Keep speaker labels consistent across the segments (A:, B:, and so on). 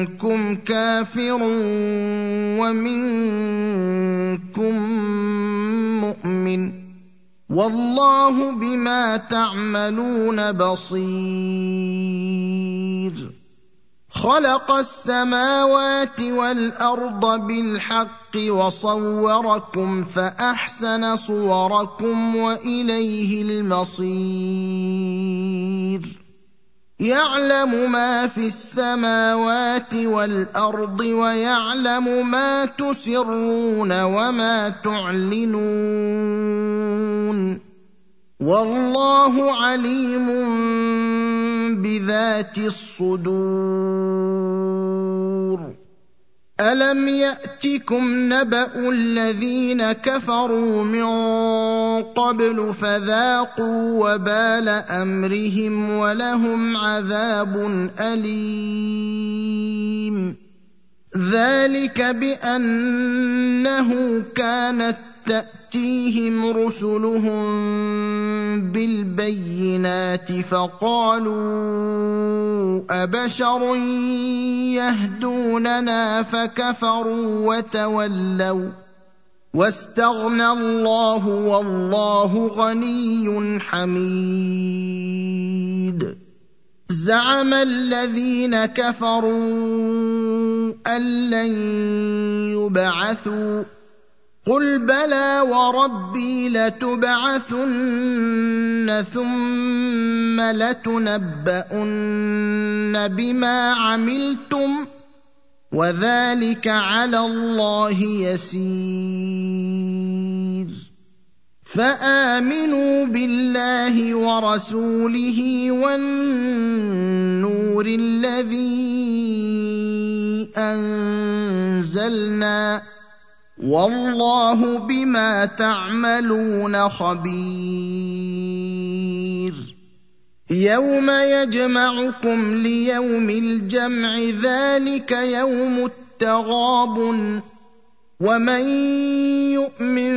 A: فمنكم كافر ومنكم مؤمن والله بما تعملون بصير خلق السماوات والأرض بالحق وصوركم فأحسن صوركم وإليه المصير يعلم ما في السماوات والأرض ويعلم ما تسرون وما تعلنون. والله عليم بذات الصدور. ألم يأتكم نبأ الذين كفروا من قبل فذاقوا وبال أمرهم ولهم عذاب أليم. ذلك بأنه كانت تأتيهم رسلهم بالبينات فقالوا أبشر يهدوننا فكفروا وتولوا واستغنى الله والله غني حميد. زعم الذين كفروا أن لن يبعثوا. قل بلى وربي لتبعثن ثم لتنبؤن بما عملتم وذلك على الله يسير. فآمنوا بالله ورسوله والنور الذي أنزلنا والله بما تعملون خبير. يوم يجمعكم ليوم الجمع ذلك يوم التغاب ومن يؤمن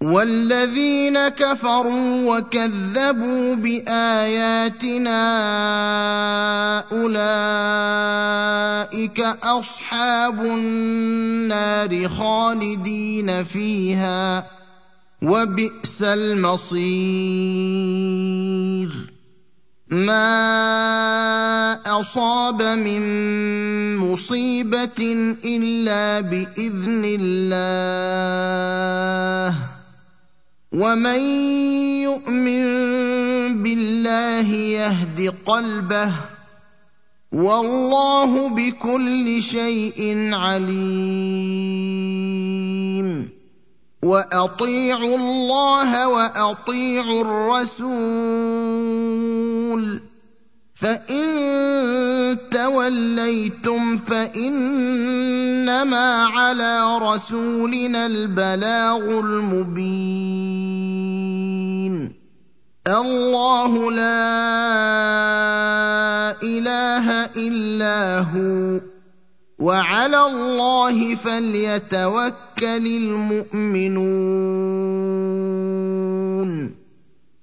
A: والذين كفروا وكذبوا باياتنا اولئك اصحاب النار خالدين فيها وبئس المصير ما اصاب من مصيبه الا باذن الله ومن يؤمن بالله يهد قلبه والله بكل شيء عليم. واطيعوا الله واطيعوا الرسول فان توليتم فانما على رسولنا البلاغ المبين الله لا اله الا هو وعلى الله فليتوكل المؤمنون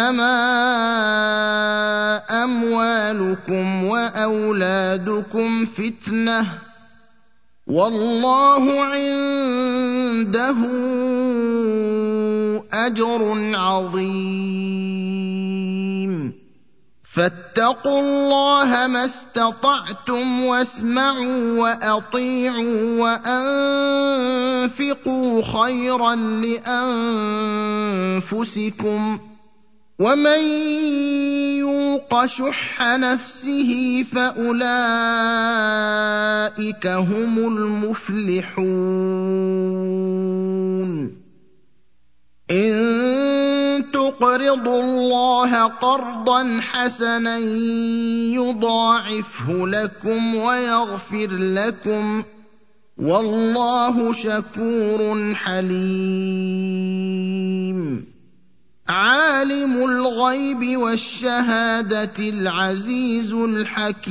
A: إنما أموالكم وأولادكم فتنة والله عنده أجر عظيم. فاتقوا الله ما استطعتم واسمعوا وأطيعوا وأنفقوا خيرا لأنفسكم. ومن يوق شح نفسه فاولئك هم المفلحون ان تقرضوا الله قرضا حسنا يضاعفه لكم ويغفر لكم والله شكور حليم الغيب والشهادة العزيز الحكيم.